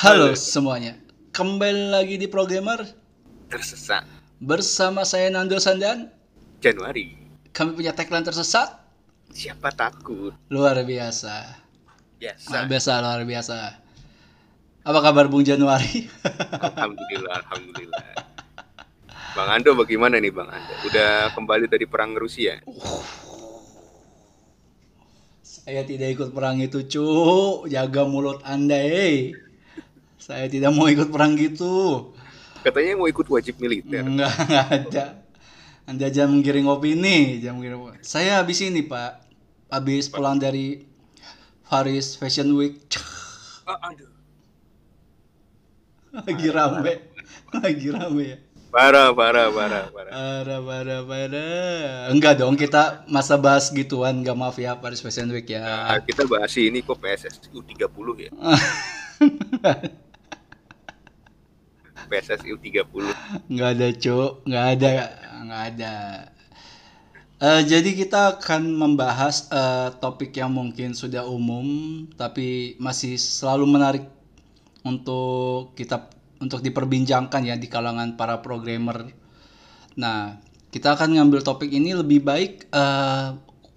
Halo semuanya, kembali lagi di Programmer Tersesat bersama saya Nando Sandan. Januari. Kami punya tagline tersesat Siapa takut? luar biasa, Biasa. luar biasa, luar biasa. Apa kabar Bung Januari? Alhamdulillah, alhamdulillah. Bang Ando bagaimana nih Bang Ando? Udah kembali dari perang Rusia? saya tidak ikut perang itu, cu. Jaga mulut anda, eh. Saya tidak mau ikut perang gitu. Katanya mau ikut wajib militer. Enggak, enggak ada. Anda jangan menggiring opini, jangan menggiring opini. Saya habis ini, Pak. Habis pulang dari Paris Fashion Week. Ah, aduh. Lagi rame. Lagi rame ya. Parah, parah, parah, parah. Parah, parah, parah. Enggak dong, kita masa bahas gituan. Enggak maaf ya, Paris Fashion Week ya. Nah, kita bahas ini kok PSSI U30 ya. PSSI U30. Enggak ada, Cuk. Enggak ada. Enggak ada. Eh, jadi kita akan membahas eh, topik yang mungkin sudah umum, tapi masih selalu menarik untuk kita untuk diperbincangkan ya di kalangan para programmer. Nah, kita akan ngambil topik ini lebih baik eh,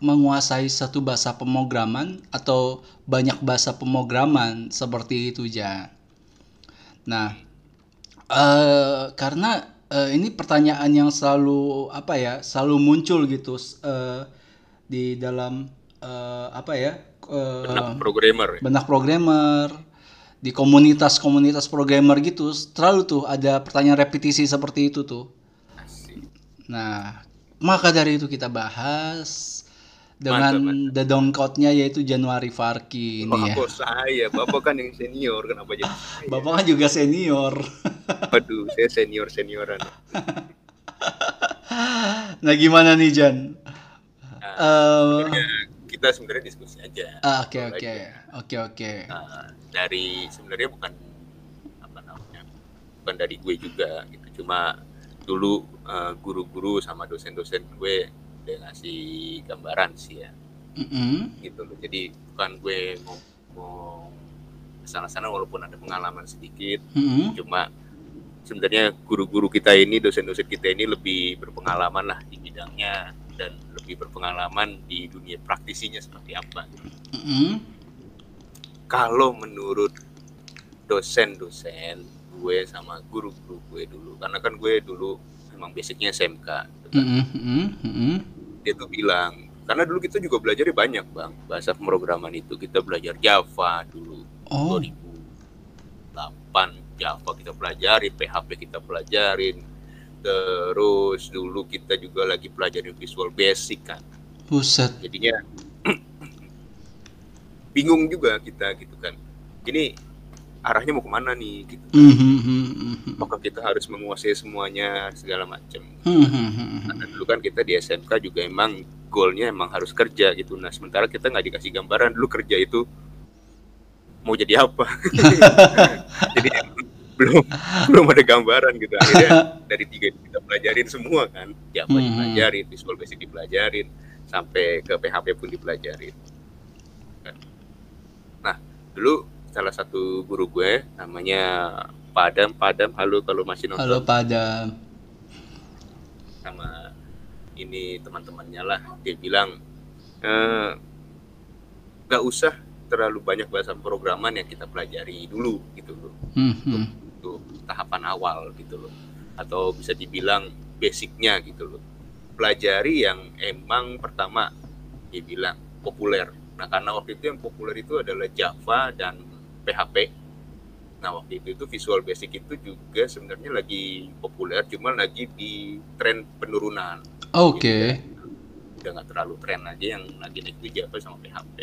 menguasai satu bahasa pemrograman atau banyak bahasa pemrograman seperti itu ja. Nah, eh karena eh, ini pertanyaan yang selalu apa ya, selalu muncul gitu eh, di dalam eh, apa ya? eh, Benak programmer ya. benak programmer di komunitas-komunitas programmer gitu selalu tuh ada pertanyaan repetisi seperti itu tuh. Asik. Nah, maka dari itu kita bahas dengan the down code-nya yaitu Januari Farki ini ya. Bapak saya, Bapak kan yang senior, kenapa jadi saya? Bapak kan juga senior. Aduh, saya senior-senioran. nah, gimana nih Jan? Eh, Ya, kita sebenarnya diskusi aja. ah, Oke oke oke oke. Nah, dari sebenarnya bukan apa namanya bukan dari gue juga gitu cuma dulu eh, guru-guru sama dosen-dosen gue udah ngasih gambaran sih ya Mm-mm. gitu loh jadi bukan gue ngomong sana-sana walaupun ada pengalaman sedikit Mm-mm. cuma sebenarnya guru-guru kita ini dosen-dosen kita ini lebih berpengalaman lah di bidangnya dan lebih berpengalaman di dunia praktisinya seperti apa Mm-mm. kalau menurut dosen-dosen gue sama guru-guru gue dulu karena kan gue dulu memang basicnya SMK gitu kan. Mm-mm. Mm-mm. Dia tuh bilang. Karena dulu kita juga belajar banyak bang. Bahasa pemrograman itu kita belajar Java dulu Oh, 2008 Java kita pelajarin PHP kita pelajarin. Terus dulu kita juga lagi pelajarin Visual Basic kan. Buset. jadinya bingung juga kita gitu kan. Ini arahnya mau ke mana nih gitu Mhm. apakah kita harus menguasai semuanya segala macam Mhm. karena dulu kan kita di SMK juga emang goalnya emang harus kerja gitu nah sementara kita nggak dikasih gambaran dulu kerja itu mau jadi apa jadi belum belum ada gambaran gitu akhirnya dari tiga itu kita pelajarin semua kan Java Hmm. dipelajarin Visual Basic dipelajarin sampai ke PHP pun dipelajarin Kan. nah dulu salah satu guru gue namanya Padam Padam halo kalau masih nonton. Halo pada sama ini teman-temannya lah dia bilang eh, nggak usah terlalu banyak bahasa programan yang kita pelajari dulu gitu loh. Mhm. untuk tahapan awal gitu loh. Atau bisa dibilang basicnya gitu loh. Pelajari yang emang pertama dia bilang populer. Nah karena waktu itu yang populer itu adalah Java dan PHP nah waktu itu itu Visual Basic itu juga sebenarnya lagi populer cuma lagi di tren penurunan Oke. udah nggak terlalu tren aja yang lagi naik itu Java sama PHP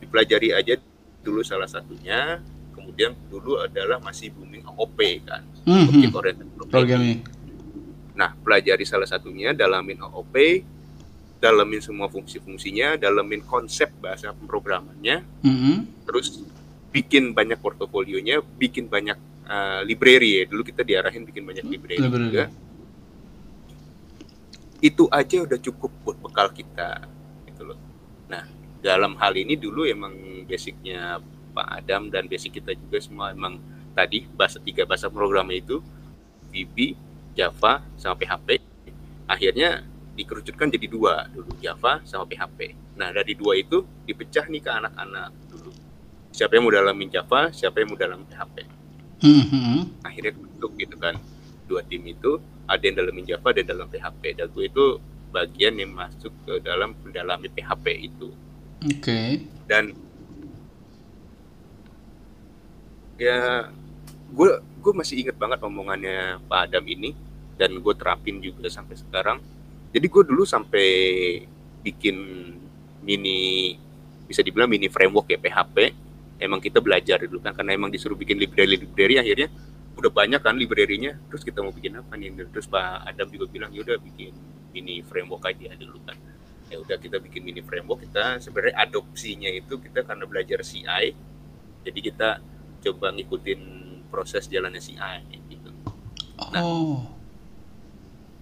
dipelajari aja dulu salah satunya kemudian dulu adalah masih booming OOP kan Mhm. Object Oriented Programming. Nah pelajari salah satunya dalamin OOP dalamin semua fungsi-fungsinya dalamin konsep bahasa pemrogramannya Mhm. terus bikin banyak portofolionya bikin banyak uh, library ya dulu kita diarahin bikin banyak library, Library. juga itu aja udah cukup buat bekal kita gitu loh nah dalam hal ini dulu emang basicnya Pak Adam dan basic kita juga semua emang tadi bahasa tiga bahasa program itu VB, Java, sama PHP. Akhirnya dikerucutkan jadi dua dulu Java sama PHP. Nah dari dua itu dipecah nih ke anak-anak dulu. Siapa yang mau dalamin Java, siapa yang mau dalamin PHP. Mhm. Akhirnya bentuk gitu kan dua tim itu ada yang dalamin Java dan dalam PHP. Dan gue itu bagian yang masuk ke dalam mendalami PHP itu. Oke. Dan ya gue gue masih inget banget omongannya Pak Adam ini dan gue terapin juga sampai sekarang jadi gue dulu sampai bikin mini bisa dibilang mini framework ya PHP emang kita belajar dulu kan karena emang disuruh bikin library library akhirnya udah banyak kan library-nya terus kita mau bikin apa nih terus Pak Adam juga bilang yaudah bikin mini framework aja dulu kan ya udah kita bikin mini framework kita sebenarnya adopsinya itu kita karena belajar CI jadi kita coba ngikutin proses jalannya CI gitu Nah. Oh.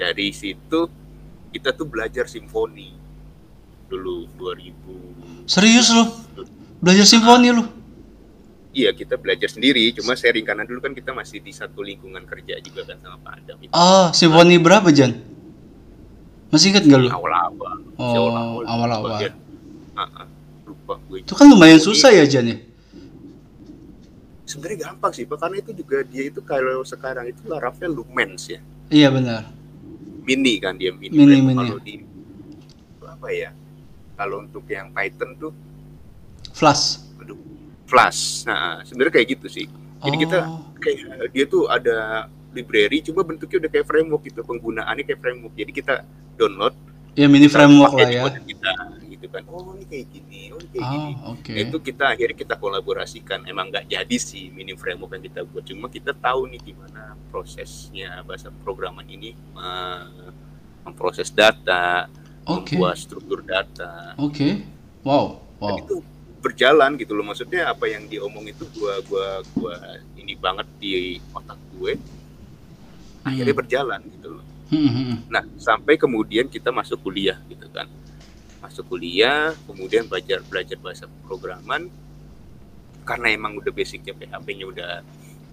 dari situ kita tuh belajar simfoni dulu 2000 Serius lu? Belajar simfoni lu? Iya kita belajar sendiri cuma sharing karena dulu kan kita masih di satu lingkungan kerja juga kan sama Pak Adam itu Ah, simfoni berapa, Jan? Masih inget gak lu? awal-awal Oh, Awal-awal. awal-awal. Bagian- Ah, ah, lupa gue Itu kan lumayan susah ya, Jan ya? sebenarnya gampang sih Pak karena itu juga dia itu kalau sekarang itu Laravel Lumens ya Iya benar. mini kan dia mini, Mini, mini. kalau di apa ya kalau untuk yang Python tuh Flash. Flash nah sebenarnya kayak gitu sih jadi kita Oh. kayak dia tuh ada library cuma bentuknya udah kayak framework gitu penggunaannya kayak framework jadi kita download Ya mini framework lah ya. kita gitu kan oh ini kayak gini oh ini kayak gini Oh, oke. Nah, itu kita akhirnya kita kolaborasikan emang nggak jadi sih mini framework yang kita buat cuma kita tahu nih gimana prosesnya bahasa programan ini memproses data Oke. membuat struktur data Oke. Wow. dan Wow. itu berjalan gitu loh maksudnya apa yang diomong itu gua gua gua ini banget di otak gue akhirnya Hmm. berjalan gitu loh Hmm, hmm. Nah, sampai kemudian kita masuk kuliah gitu kan. Masuk kuliah, kemudian belajar belajar bahasa programan karena emang udah basicnya PHP-nya udah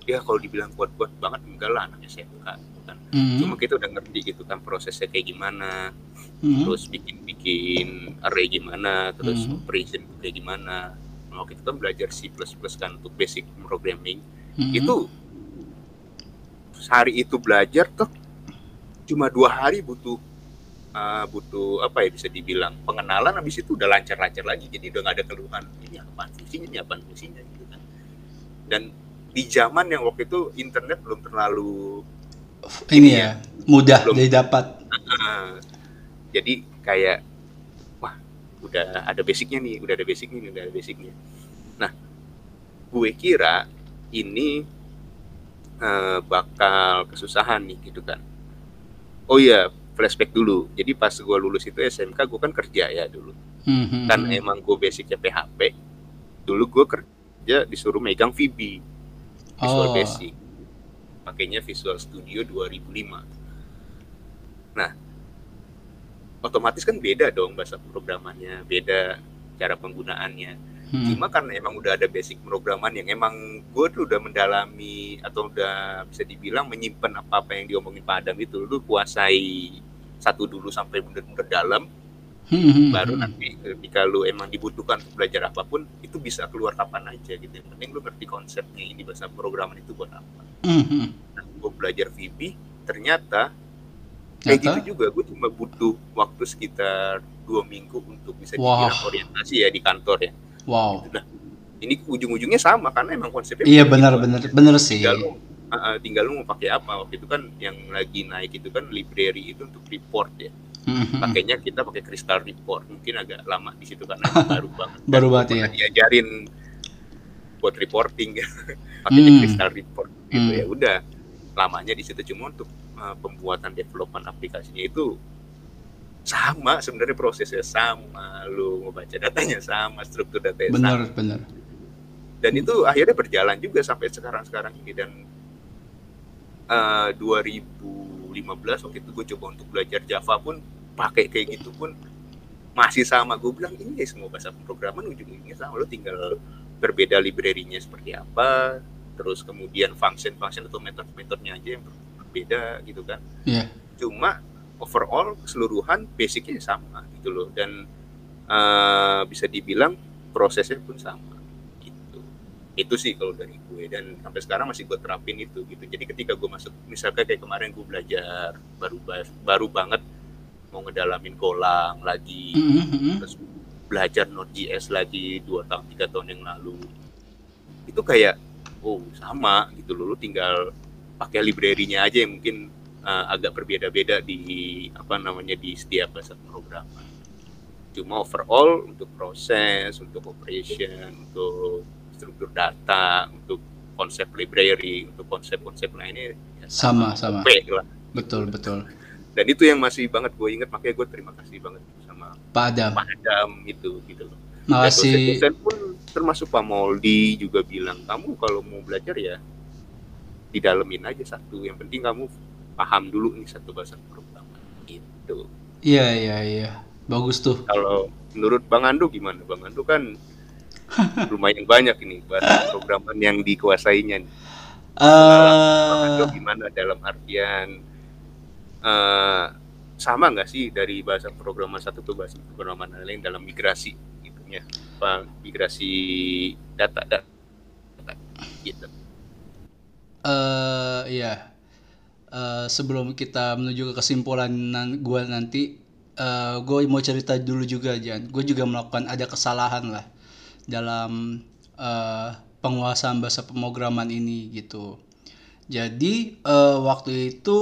ya kalau dibilang kuat-kuat banget enggak lah anak SMK kan. Hmm, Cuma kita udah ngerti gitu kan prosesnya kayak gimana, hmm. terus bikin-bikin array gimana, terus Hmm. operation kayak gimana. Nah, waktu itu kan belajar C++ kan untuk basic programming. Hmm. Itu hari itu belajar tuh cuma dua hari butuh uh, butuh apa ya bisa dibilang pengenalan habis itu udah lancar-lancar lagi jadi udah nggak ada keluhan ini apa fungsinya ini apa fungsinya gitu kan dan di zaman yang waktu itu internet belum terlalu ini ya mudah Belum. didapat. uh, jadi kayak wah udah ada basicnya nih udah ada basicnya nih udah ada basicnya. Nah gue kira ini uh, bakal kesusahan nih gitu kan. Oh iya flashback dulu. Jadi pas gue lulus itu SMK gue kan kerja ya dulu. Hmm, hmm, kan emang gue basicnya PHP dulu gue kerja disuruh megang VB Visual Oh. Basic pakainya Visual Studio 2005 nah otomatis kan beda dong bahasa programannya beda cara penggunaannya Hmm. cuma karena emang udah ada basic programan yang emang gue tuh udah mendalami atau udah bisa dibilang menyimpan apa-apa yang diomongin Pak Adam itu lu kuasai satu dulu sampai bener-bener dalam Hmm, hmm, baru hmm. nanti ketika lu emang dibutuhkan untuk belajar apa pun itu bisa keluar kapan aja gitu yang penting lu ngerti konsepnya ini bahasa programan itu buat apa. Hmm, hmm. nah, gue belajar VB ternyata kayak gitu juga. Gue cuma butuh waktu sekitar dua minggu untuk bisa dibilang orientasi ya di kantor ya. Wow. Nah, ini ujung-ujungnya sama karena emang konsepnya Iya benar-benar benar sih. tinggal lu uh, tinggal lu mau pakai apa. Waktu itu kan yang lagi naik itu kan library itu untuk report ya Hmm, hmm. pakainya kita pakai crystal report mungkin agak lama di situ karena baru banget Baru banget ya. Diajarin buat reporting pakainya Hmm. crystal report gitu Hmm. ya udah lamanya di situ cuma untuk uh, pembuatan development aplikasinya itu sama sebenarnya prosesnya sama lu mau baca datanya sama struktur datanya sama Benar benar. dan itu akhirnya berjalan juga sampai sekarang sekarang ini dan eh, 2015 waktu itu gue coba untuk belajar Java pun pakai kayak gitu pun masih sama. Gue bilang ini ya semua bahasa pemrograman ujung-ujungnya sama. Lo tinggal berbeda library-nya seperti apa terus kemudian function-function atau metode-metodenya aja yang berbeda gitu kan. Iya. cuma overall keseluruhan basicnya sama gitu loh. Dan uh, bisa dibilang prosesnya pun sama gitu. Itu sih kalau dari gue. Dan sampai sekarang masih gue terapin itu gitu. Jadi ketika gue masuk misalnya kayak kemarin gue belajar baru baru banget mau ngedalamin Golang lagi Mhm, mhm. terus belajar Node.js lagi dua tahun tiga tahun yang lalu itu kayak oh sama gitu loh lu tinggal pakai library-nya aja yang mungkin uh, agak berbeda-beda di apa namanya di setiap bahasa pemrograman cuma overall untuk proses untuk operation untuk struktur data untuk konsep library untuk konsep-konsep lainnya ya Sama, sama. OP lah Betul, betul. Dan itu yang masih banget gue inget makanya gue terima kasih banget sama Pak Adam. Pak Adam itu gitu loh dan Makasih. dosen-dosen pun termasuk Pak Moldi juga bilang kamu kalau mau belajar ya didalemin aja satu yang penting kamu paham dulu nih satu bahasa pemrograman gitu Iya, iya, iya. Bagus tuh. kalau menurut Bang Ando gimana Bang Ando kan lumayan banyak ini bahasa pemrograman yang dikuasainya nih. Bang Ando Eh, gimana dalam artian eh, sama nggak sih dari bahasa pemrograman satu ke bahasa pemrograman lain dalam migrasi gitunya apa migrasi data data gitu eh, iya. Eh, sebelum kita menuju ke kesimpulan nan gua nanti, eh, gue mau cerita dulu juga, Jan. Gue juga melakukan ada kesalahan lah dalam eh, penguasaan bahasa pemrograman ini gitu. Jadi eh, waktu itu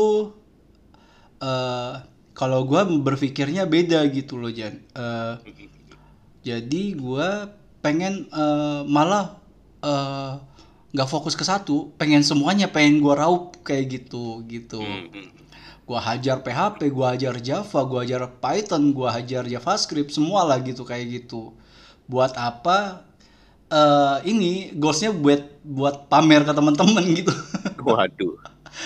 eh kalau gua berpikirnya beda gitu loh, Jan. Eh, jadi gua pengen eh, malah eh, nggak fokus ke satu, pengen semuanya, pengen gua raup kayak gitu gitu. Hmm, hmm. Gua hajar PHP, gua hajar Java, gua hajar Python, gua hajar JavaScript, semua lah gitu kayak gitu. Buat apa? eh ini goalsnya buat buat pamer ke teman-teman gitu. waduh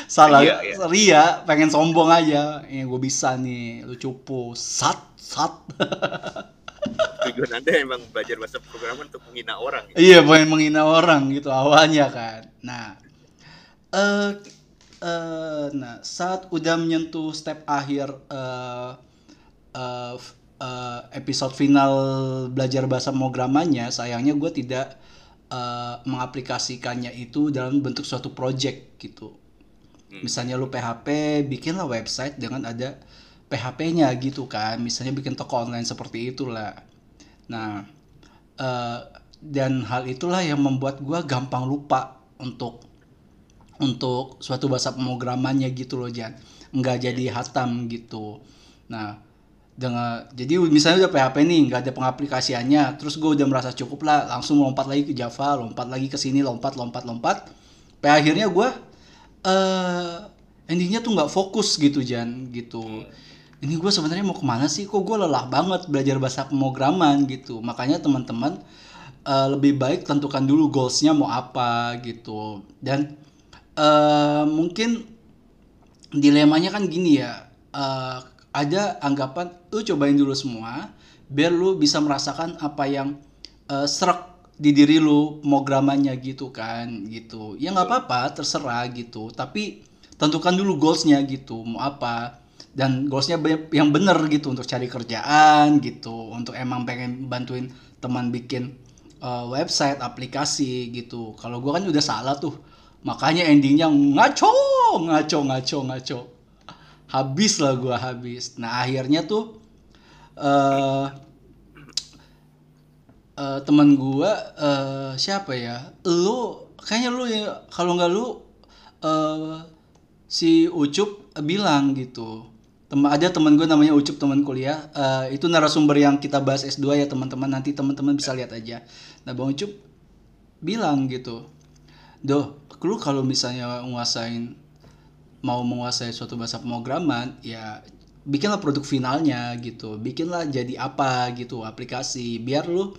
Salah Iya, iya. ria, pengen sombong aja. Ya gue bisa nih, lu cupu. Sat, sat. tujuan anda emang belajar bahasa pemrograman untuk menghina orang ya? Iya, pengen menghina orang gitu awalnya kan. Nah, eh eh, nah saat udah menyentuh step akhir eh eh, f- eh, episode final belajar bahasa pemrogramannya, sayangnya gue tidak eh, mengaplikasikannya itu dalam bentuk suatu project gitu. Hmm. Misalnya lu PHP, bikinlah website dengan ada PHP-nya gitu kan. Misalnya bikin toko online seperti itulah. Nah, eh, dan hal itulah yang membuat gua gampang lupa untuk untuk suatu bahasa pemrogramannya gitu loh Jan nggak jadi hatam gitu nah dengan jadi misalnya udah PHP nih nggak ada pengaplikasiannya terus gue udah merasa cukup lah langsung lompat lagi ke Java lompat lagi ke sini lompat lompat lompat sampai akhirnya gue eh endingnya tuh nggak fokus gitu Jan gitu. Ini gue sebenarnya mau ke mana sih? Kok gue lelah banget belajar bahasa pemrograman gitu. Makanya teman-teman eh, lebih baik tentukan dulu goalsnya mau apa gitu. Dan eh mungkin dilemanya kan gini ya eh, ada anggapan lu cobain dulu semua biar lu bisa merasakan apa yang eh, serak di diri lu pemrogramannya gitu kan gitu. Ya nggak apa-apa terserah gitu. Tapi tentukan dulu goalsnya gitu mau apa. Dan goalsnya yang bener gitu untuk cari kerjaan gitu. Untuk emang pengen bantuin teman bikin eh, website aplikasi gitu. Kalau gua kan udah salah tuh. Makanya endingnya ngaco ngaco ngaco ngaco. Habis lah gua habis. Nah akhirnya tuh eh eh, teman gua eh, siapa ya? Lu kayaknya lu ya kalau nggak lu eh si Ucup bilang gitu. Tem ada teman gue namanya Ucup teman kuliah. Eh, itu narasumber yang kita bahas S2 ya teman-teman. Nanti teman-teman bisa lihat aja. Nah bang Ucup bilang gitu doh lu kalau misalnya nguasain mau menguasai suatu bahasa pemrograman ya bikinlah produk finalnya gitu. Bikinlah jadi apa gitu aplikasi. Biar lu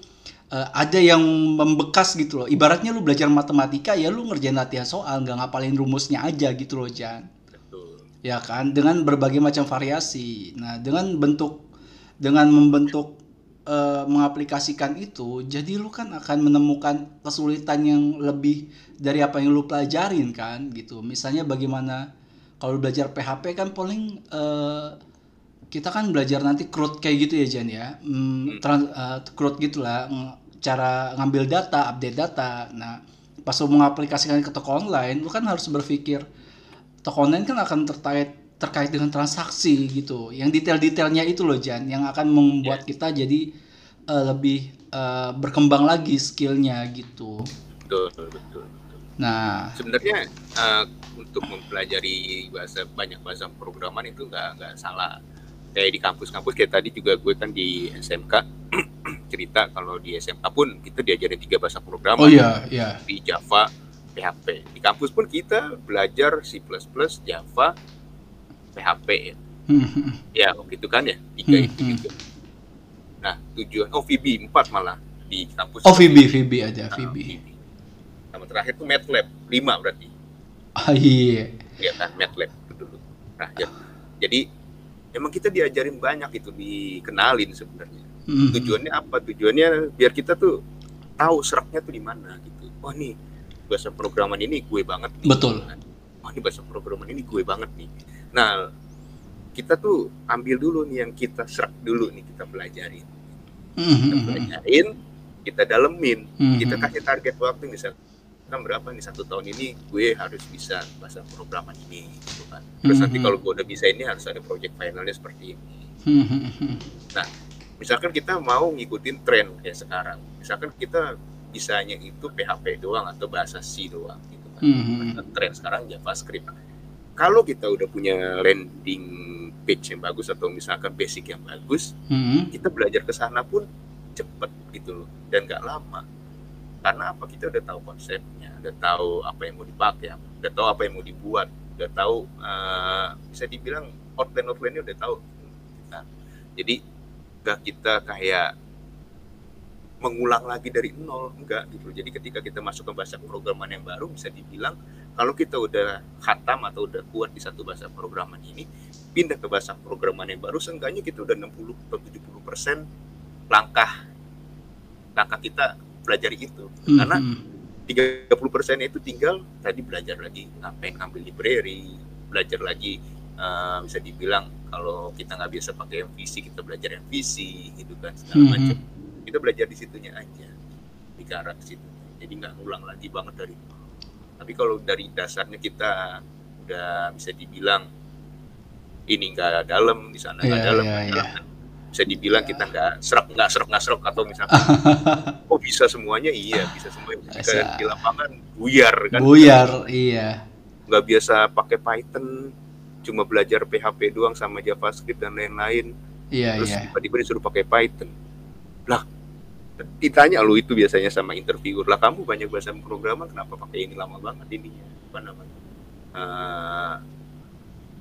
eh, ada yang membekas gitu loh. Ibaratnya lu belajar matematika ya lu ngerjain latihan soal nggak ngapalin rumusnya aja gitu loh Jan. Betul. Ya kan? Dengan berbagai macam variasi. Nah dengan bentuk dengan membentuk eh, mengaplikasikan itu, jadi lu kan akan menemukan kesulitan yang lebih dari apa yang lu pelajarin kan gitu. Misalnya bagaimana kalau belajar PHP kan paling eh, kita kan belajar nanti CRUD kayak gitu ya Jan ya. Hmm, trans, eh, CRUD gitulah cara ngambil data, update data. Nah, pas lu mengaplikasikan ke toko online, lu kan harus berpikir toko online kan akan terkait terkait dengan transaksi gitu. Yang detail-detailnya itu loh Jan yang akan membuat kita jadi eh, lebih eh, berkembang lagi skillnya gitu. betul betul betul Nah, sebenarnya eh, untuk mempelajari bahasa banyak bahasa programan itu nggak nggak salah kayak di kampus-kampus kayak tadi juga gue kan di SMK cerita kalau di SMK pun kita diajarin tiga bahasa programan oh iya, iya. di Java PHP di kampus pun kita belajar C++ Java PHP ya Hmm, hmm, ya begitu kan ya tiga Hmm, itu hmm. gitu nah tujuan oh VB 4 malah di kampus Oh VB, VB ada Nah, VB. VB. sama terakhir tuh MATLAB 5 berarti Ah iya. ya kan MATLAB itu dulu nah ya- jadi emang kita diajarin banyak itu dikenalin sebenarnya Hmm, tujuannya apa? Tujuannya biar kita tuh tahu seraknya tuh di mana gitu. Oh nih bahasa programan ini gue banget nih. Betul. oh ini bahasa programan ini gue banget nih. Nah kita tuh ambil dulu nih yang kita serak dulu nih kita pelajarin. Hmm, kita hmm, hmm, pelajarin kita dalemin. Hmm, kita hmm. kasih target waktu misalnya kan berapa nih satu tahun ini gue harus bisa bahasa programan ini gitu kan. Terus nanti Mhm. kalau gue udah bisa ini harus ada project finalnya seperti ini. Hmm, hmm, hmm. Misalkan kita mau ngikutin tren kayak sekarang misalkan kita bisanya itu PHP doang atau bahasa C doang gitu kan. Hmm, hmm. Bahasa tren sekarang JavaScript. Kalau kita udah punya landing page yang bagus atau misalkan basic yang bagus Hmm, kita belajar ke sana pun cepet gitu loh dan nggak lama. Karena apa? Kita udah tahu konsepnya udah tahu apa yang mau dipakai udah tahu apa yang mau dibuat udah tahu eh, bisa dibilang outline outline-nya udah tahu. Nah, jadi nggak kita kayak mengulang lagi dari nol enggak gitu jadi ketika kita masuk ke bahasa programan yang baru bisa dibilang kalau kita udah khatam atau udah kuat di satu bahasa programan ini pindah ke bahasa programan yang baru seenggaknya kita udah 60 atau 70 persen langkah langkah kita belajar itu hmm, karena hmm. 30 persen itu tinggal tadi belajar lagi ngapain ngambil library belajar lagi eh, bisa dibilang kalau kita nggak biasa pakai MVC kita belajar MVC gitu kan segala Hmm, macam kita belajar di situnya aja di ke arah situ jadi nggak ngulang lagi banget dari tapi kalau dari dasarnya kita udah bisa dibilang ini nggak dalam di sana nggak Iya, dalam nggak iya. dalam. bisa dibilang kita nggak serak nggak serak nggak serak atau misalkan oh bisa semuanya iya bisa semuanya. Ketika di lapangan buyar kan Buyar, iya. nggak biasa pakai Python cuma belajar PHP doang sama JavaScript dan lain-lain Iya, terus iya. tiba-tiba disuruh pakai Python lah ditanya lu itu biasanya sama interviewer lah kamu banyak bahasa programan kenapa pakai ini lama banget ini apa namanya Eh,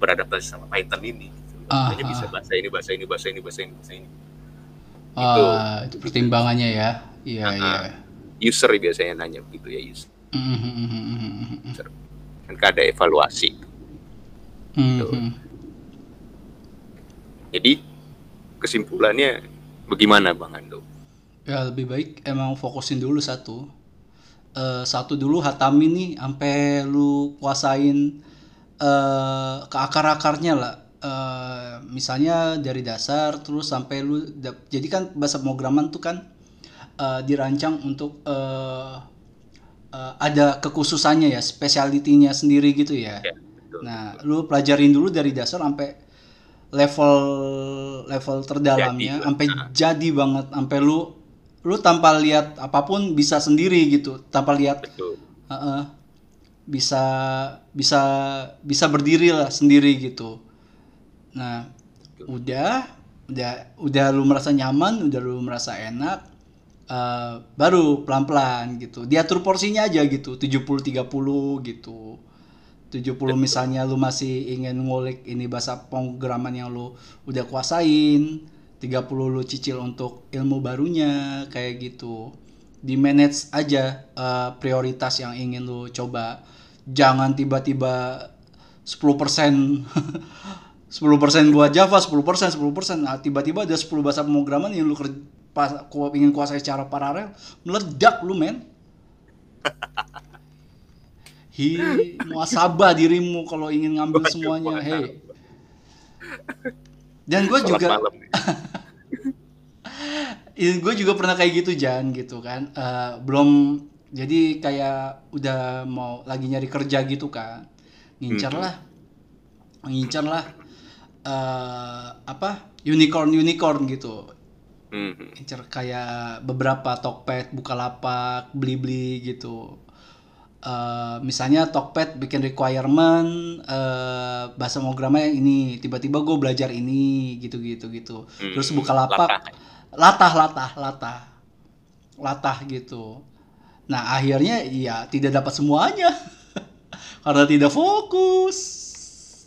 beradaptasi sama Python ini gitu. Makanya bisa ah. bahasa ini bahasa ini bahasa ini bahasa ini bahasa ini Ah, itu pertimbangannya ya. Iya, iya. user biasanya nanya begitu ya user Hmm, hmm, hmm, hmm, hmm, hmm. kan ada evaluasi Hmm, Betul. hmm. jadi kesimpulannya bagaimana bang Ando Ya lebih baik emang fokusin dulu satu. Eh, satu dulu hatamin nih sampai lu kuasain eh ke akar-akarnya lah. Eh, misalnya dari dasar terus sampai lu dap- jadi kan bahasa pemrograman tuh kan eh, dirancang untuk eh, eh, ada kekhususannya ya, spesialitinya sendiri gitu ya. ya betul. Nah, lu pelajarin dulu dari dasar sampai level level terdalamnya, sampai Nah. jadi banget, sampai lu lu tanpa lihat apa pun bisa sendiri gitu, tanpa lihat betul Heeh. bisa bisa bisa berdiri lah sendiri gitu. Nah, udah udah udah lu merasa nyaman, udah lu merasa enak, eh, baru pelan-pelan gitu. Diatur porsinya aja gitu, 70 30 gitu. 70 misalnya lu masih ingin ngulik ini bahasa pemrograman yang lu udah kuasain, 30 lu cicil untuk ilmu barunya kayak gitu. Di manage aja eh, prioritas yang ingin lu coba. Jangan tiba-tiba 10% 10% buat Java, 10%, 10%. Nah, tiba-tiba ada 10 bahasa pemrograman yang lu ker- pas ingin kuasai secara paralel meledak lu men hi muasabah dirimu kalau ingin ngambil Waduh, semuanya. hei dan gue juga nih. gue juga pernah kayak gitu Jan gitu kan. Eh, belum jadi kayak udah mau lagi nyari kerja gitu kan ngincar Mhm. lah. Ngincar lah eh, apa unicorn unicorn gitu. Mhm. ngincar kayak beberapa Tokped Bukalapak beli-beli gitu Eh, misalnya Tokped bikin requirement eh, bahasa pemrograman yang ini tiba-tiba gue belajar ini gitu gitu. Gitu terus Hmm, Bukalapak latah. latah latah latah. Gitu. Nah akhirnya iya tidak dapat semuanya. Karena tidak fokus.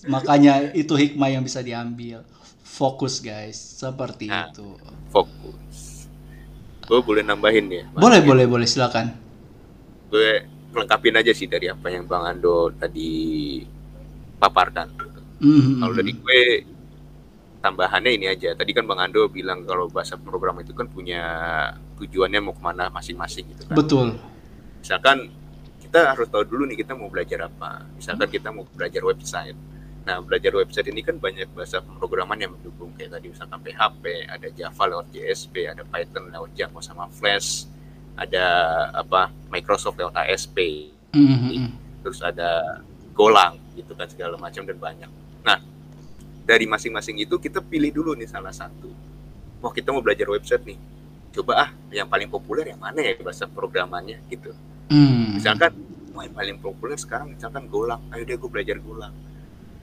Makanya itu hikmah yang bisa diambil. Fokus guys. Seperti Nah. itu. fokus. Gue boleh nambahin ya? Boleh boleh boleh. Silakan. Gue melengkapin aja sih dari apa yang bang Ando tadi paparkan Mhm, kalau dari gue tambahannya ini aja. Tadi kan bang Ando bilang kalau bahasa program itu kan punya tujuannya mau ke mana masing-masing gitu kan. Betul. Misalkan kita harus tahu dulu nih kita mau belajar apa. Misalkan kita mau belajar website. Nah belajar website ini kan banyak bahasa pemrograman yang mendukung. Kayak tadi misalkan PHP ada Java lewat JSP ada Python lewat Django sama Flash ada apa Microsoft lewat ASP Mhm, mhm. terus ada Golang gitu kan segala macam dan banyak. Nah dari masing-masing itu kita pilih dulu nih salah satu. Wah kita mau belajar website nih. Coba ah yang paling populer yang mana ya bahasa programannya gitu. Mhm. misalkan wah yang paling populer sekarang misalkan Golang. Ayo deh gue belajar Golang.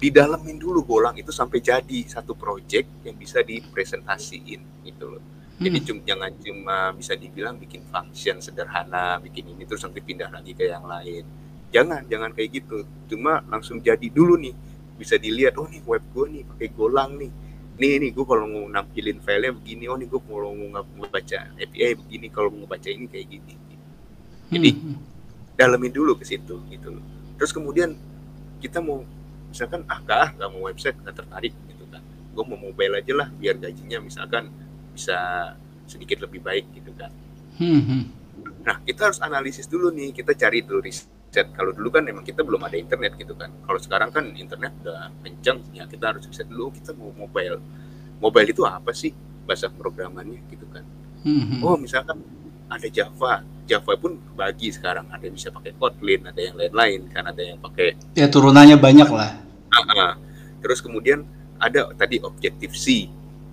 Didalemin dulu Golang itu sampai jadi satu project yang bisa dipresentasiin gitu loh jadi Mhm. cum- jangan cuma bisa dibilang bikin function sederhana bikin ini terus nanti pindah lagi ke yang lain jangan jangan kayak gitu cuma langsung jadi dulu nih bisa dilihat oh nih web gue nih pakai Golang nih nih nih gue kalau mau nampilin filenya begini oh nih gue kalau mau ngebaca API begini kalau mau ngebaca ini kayak gini jadi Mhm. dalemin dulu ke situ gitu loh. Terus kemudian kita mau misalkan ah nggak ah nggak mau website nggak tertarik gitu kan. Gue mau mobile aja lah biar gajinya misalkan bisa sedikit lebih baik gitu kan. Mhm. Nah kita harus analisis dulu nih kita cari dulu riset. Kalau dulu kan memang kita belum ada internet gitu kan. Kalau sekarang kan internet udah kenceng ya kita harus riset dulu kita mau mobile. Mobile itu apa sih bahasa programannya gitu kan. Mhm. Oh misalkan ada Java, Java pun bagi sekarang ada yang bisa pakai Kotlin, ada yang lain-lain kan ada yang pakai ya turunannya banyak lah AA. Terus kemudian ada tadi Objective C.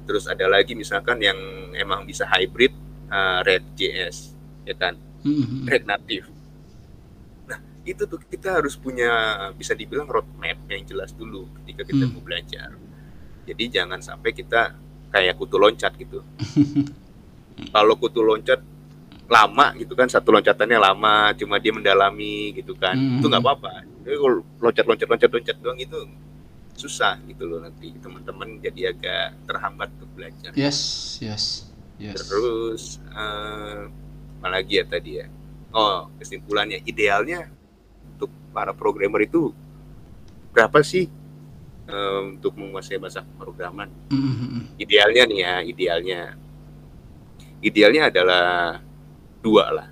Terus ada lagi misalkan yang emang bisa hybrid uh, Red.js, ya kan, Mhm. Red Native. Nah itu tuh kita harus punya bisa dibilang roadmap yang jelas dulu ketika kita Hmm. mau belajar. Jadi jangan sampai kita kayak kutu loncat gitu. Kalau kutu loncat lama gitu kan satu loncatannya lama cuma dia mendalami gitu kan Hmm. itu nggak apa-apa Tapi kalau loncat loncat loncat loncat doang itu susah gitu loh nanti teman-teman jadi agak terhambat untuk belajar. Yes yes yes. Terus eh, apa lagi ya tadi ya? Oh kesimpulannya idealnya untuk para programmer itu berapa sih eh, untuk menguasai bahasa pemrograman? Mhm. idealnya nih ya idealnya. Idealnya adalah dua lah.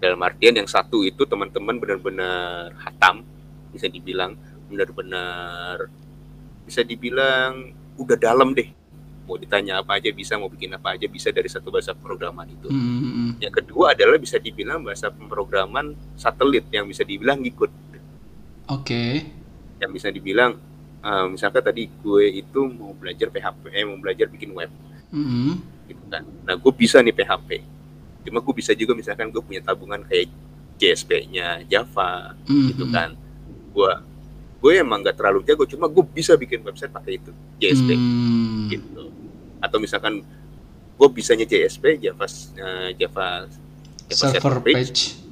Dalam artian yang satu itu teman-teman benar-benar hatam bisa dibilang benar-benar bisa dibilang udah dalam deh mau ditanya apa aja bisa mau bikin apa aja bisa dari satu bahasa pemrograman itu Mhm. yang kedua adalah bisa dibilang bahasa pemrograman satelit yang bisa dibilang ngikut oke yang bisa dibilang eh, misalkan tadi gue itu mau belajar PHP eh, mau belajar bikin web Mhm. gitu kan. Nah, gue bisa nih PHP. Cuma gue bisa juga misalkan gue punya tabungan kayak JSP-nya Java Mhm. gitu kan. Gue gue emang nggak terlalu jago, cuma gue bisa bikin website pakai itu JSP Hmm. gitu. Atau misalkan gue bisanya JSP Java eh, Java Java server page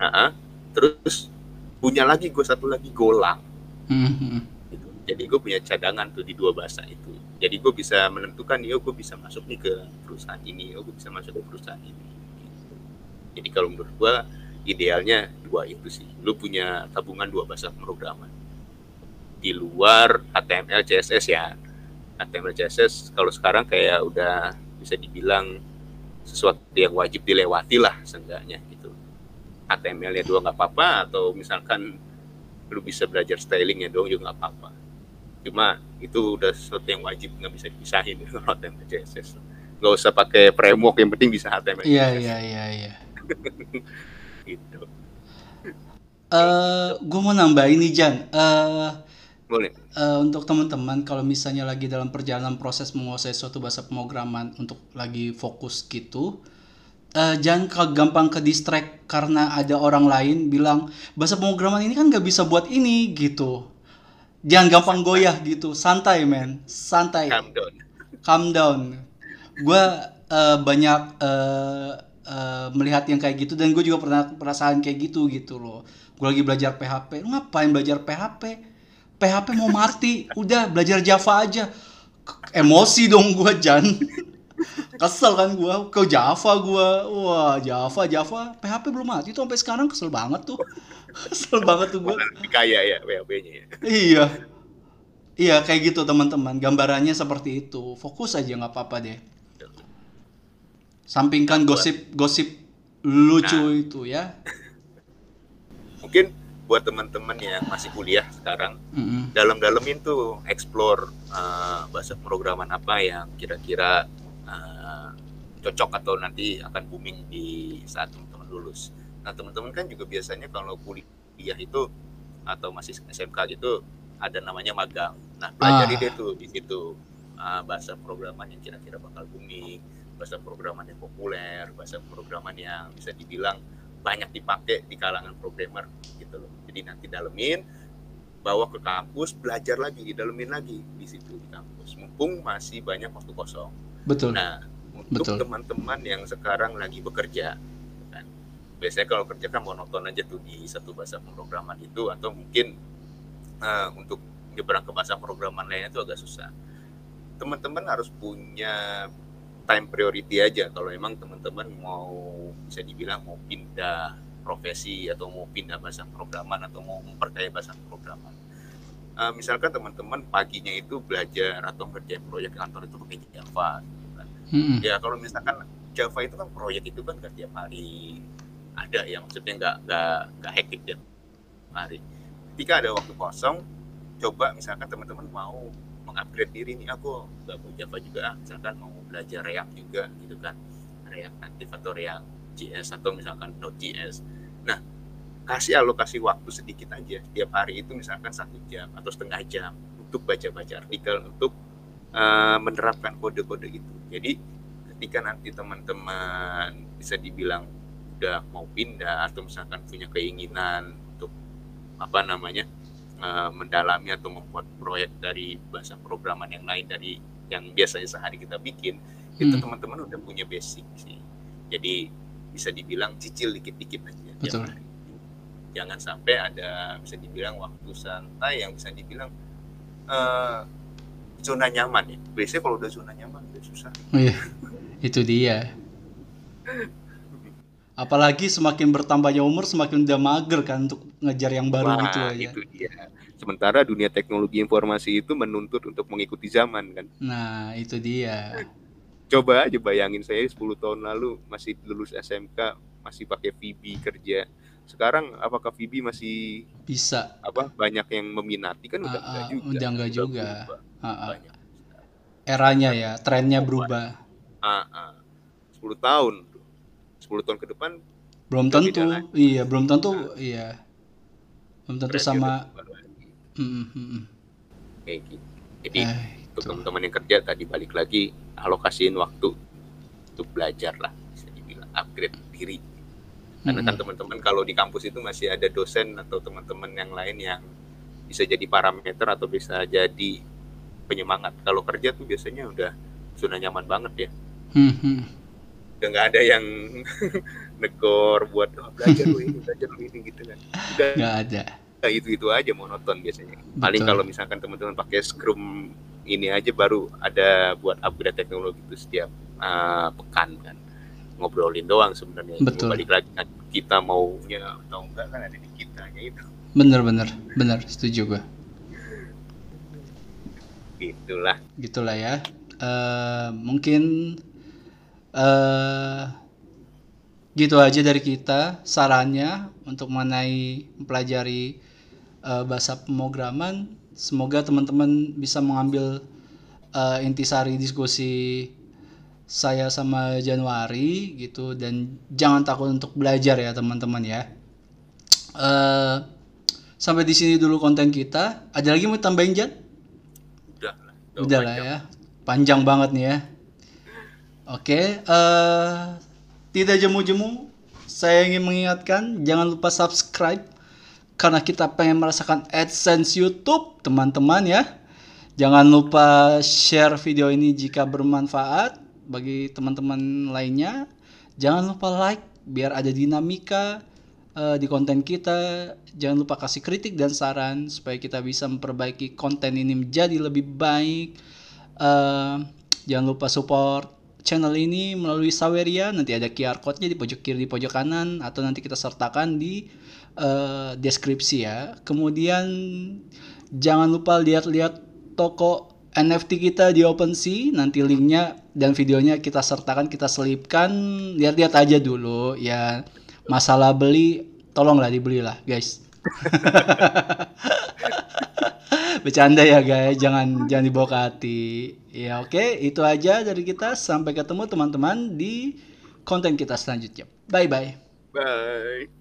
Ah, ah. terus punya lagi gue satu lagi Golang Mhm. gitu. Jadi gue punya cadangan tuh di dua bahasa itu. Jadi gue bisa menentukan, yo gue bisa masuk nih ke perusahaan ini, yo gue bisa masuk ke perusahaan ini. Gitu. Jadi kalau menurut gue idealnya dua itu sih. Lu punya tabungan dua bahasa pemrograman. Di luar HTML, CSS ya. HTML, CSS kalau sekarang kayak udah bisa dibilang sesuatu yang wajib dilewati lah seenggaknya gitu. HTML-nya doang nggak apa-apa atau misalkan lu bisa belajar stylingnya doang juga nggak apa-apa. Cuma itu udah sesuatu yang wajib nggak bisa dipisahin kalau HTML CSS nggak usah pakai framework yang penting bisa HTML iya iya iya iya. Gitu. Eh gue mau nambahin nih Jan. Eh boleh. Eh, untuk teman-teman kalau misalnya lagi dalam perjalanan proses menguasai suatu bahasa pemrograman untuk lagi fokus gitu eh, jangan ke, gampang ke distract karena ada orang lain bilang bahasa pemrograman ini kan nggak bisa buat ini gitu. Jangan gampang goyah gitu. Santai men. Santai. Calm down. Calm down. Gue eh, banyak eh, eh, melihat yang kayak gitu dan gue juga pernah perasaan kayak gitu gitu loh. Gue lagi belajar PHP ngapain belajar PHP PHP mau mati. Udah belajar Java aja. Emosi dong gue Jan. Kesel kan gue ke Java gue wah Java Java. PHP belum mati tuh sampai sekarang kesel banget tuh. Kesel banget tuh gue kaya ya PHP-nya ya? Iya. Iya kayak gitu teman-teman. Gambarannya seperti itu. Fokus aja nggak apa-apa deh. Sampingkan gosip-gosip lucu itu ya. Mungkin buat teman-teman yang masih kuliah sekarang Mm-mm. dalam-dalamin tuh explore uh, bahasa pemrograman apa yang kira-kira uh, cocok atau nanti akan booming di saat teman-teman lulus. Nah teman-teman kan juga biasanya kalau kuliah itu atau masih SMK gitu ada namanya magang. Nah pelajari Ah. deh tuh di situ uh, bahasa pemrograman yang kira-kira bakal booming, bahasa pemrograman yang populer, bahasa pemrograman yang bisa dibilang banyak dipakai di kalangan programmer gitu loh. Jadi nanti dalemin, bawa ke kampus, belajar lagi, dalemin lagi di situ di kampus. Mumpung masih banyak waktu kosong. betul Nah, untuk Betul. teman-teman yang sekarang lagi bekerja, kan, biasanya kalau kerja kan monoton aja tuh di satu bahasa pemrograman itu, atau mungkin eh, untuk nyebrang ke bahasa pemrograman lainnya itu agak susah. Teman-teman harus punya time priority aja kalau emang teman-teman mau bisa dibilang mau pindah profesi atau mau pindah bahasa pemrograman atau mau memperkaya bahasa pemrograman. Eh, misalkan teman-teman paginya itu belajar atau ngerjain proyek kantor itu pakai Java, gitu kan. Mm-mm. Ya kalau misalkan Java itu kan proyek itu kan nggak tiap hari ada ya maksudnya nggak nggak nggak hektik tiap hari. Ketika ada waktu kosong, coba misalkan teman-teman mau mengupgrade diri nih aku nggak mau Java juga misalkan mau belajar React juga gitu kan React Native atau React JS atau misalkan Node.js. Nah kasih alokasi waktu sedikit aja tiap hari itu misalkan satu jam atau setengah jam untuk baca-baca artikel untuk eh, menerapkan kode-kode itu. Jadi ketika nanti teman-teman bisa dibilang udah mau pindah atau misalkan punya keinginan untuk apa namanya eh, mendalami atau membuat proyek dari bahasa programan yang lain dari yang biasanya sehari kita bikin itu Hmm. teman-teman udah punya basic sih. Jadi bisa dibilang cicil dikit-dikit aja. Betul. hari. Jangan sampai ada bisa dibilang waktu santai yang bisa dibilang eh, zona nyaman ya. Biasanya kalau udah zona nyaman udah susah. Iya, itu dia. Apalagi semakin bertambahnya umur, semakin udah mager kan untuk ngejar yang baru Wah, gitu aja. itu dia. Sementara dunia teknologi informasi itu menuntut untuk mengikuti zaman kan. Nah, itu dia. Coba aja bayangin saya 10 tahun lalu masih lulus SMK, masih pakai VB kerja. Sekarang apakah VB masih Bisa. apa banyak yang meminati kan udah Ah, enggak ah, juga. udah enggak juga. Ah, ah. Eranya ya, trennya berubah. Ah, ah. 10 tahun. 10 tahun ke depan Belum tentu. Iya, belum tentu. Iya. Belum tentu sama. udah berubah lagi. Mm, mm, mm. kayak gitu. Jadi Eh, untuk teman-teman yang kerja tadi balik lagi alokasiin waktu untuk belajar lah bisa dibilang upgrade diri karena kan teman-teman kalau di kampus itu masih ada dosen atau teman-teman yang lain yang bisa jadi parameter atau bisa jadi penyemangat kalau kerja tuh biasanya udah zona nyaman banget ya mm, mm. Udah nggak ada yang negor buat oh, belajar lu ini belajar lu ini gitu kan udah Nggak ada. itu itu aja monoton biasanya paling Betul. kalau misalkan teman-teman pakai Scrum ini aja baru ada buat upgrade teknologi itu setiap uh, pekan kan ngobrolin doang sebenarnya Betul. balik lagi kan kita maunya atau enggak kan ada di kitanya itu Bener, bener. Bener, setuju gue. gitulah Gitulah ya. Eh, mungkin eh gitu aja dari kita sarannya untuk mengenai mempelajari eh, bahasa pemrograman. Semoga teman-teman bisa mengambil eh, intisari diskusi saya sama Januari gitu dan jangan takut untuk belajar ya teman-teman ya. Eh sampai di sini dulu konten kita. Ada lagi mau tambahin Jan? Udah lah. Udah lah ya. Panjang banget nih ya. Oke, eh tidak jemu-jemu, saya ingin mengingatkan jangan lupa subscribe karena kita pengen merasakan AdSense YouTube, teman-teman ya. Jangan lupa share video ini jika bermanfaat bagi teman-teman lainnya. Jangan lupa like biar ada dinamika eh, di konten kita. Jangan lupa kasih kritik dan saran supaya kita bisa memperbaiki konten ini menjadi lebih baik. Eh, jangan lupa support channel ini melalui Saweria. Nanti ada QR code-nya di pojok kiri, di pojok kanan, atau nanti kita sertakan di eh, deskripsi ya. Kemudian jangan lupa lihat-lihat toko NFT kita di OpenSea. Nanti linknya dan videonya kita sertakan, kita selipkan. Lihat-lihat aja dulu ya. Masalah beli, tolonglah dibelilah guys. Bercanda ya guys, jangan jangan dibawa ke hati. Ya oke, itu aja dari kita. Sampai ketemu teman-teman di konten kita selanjutnya. Bye bye. Bye.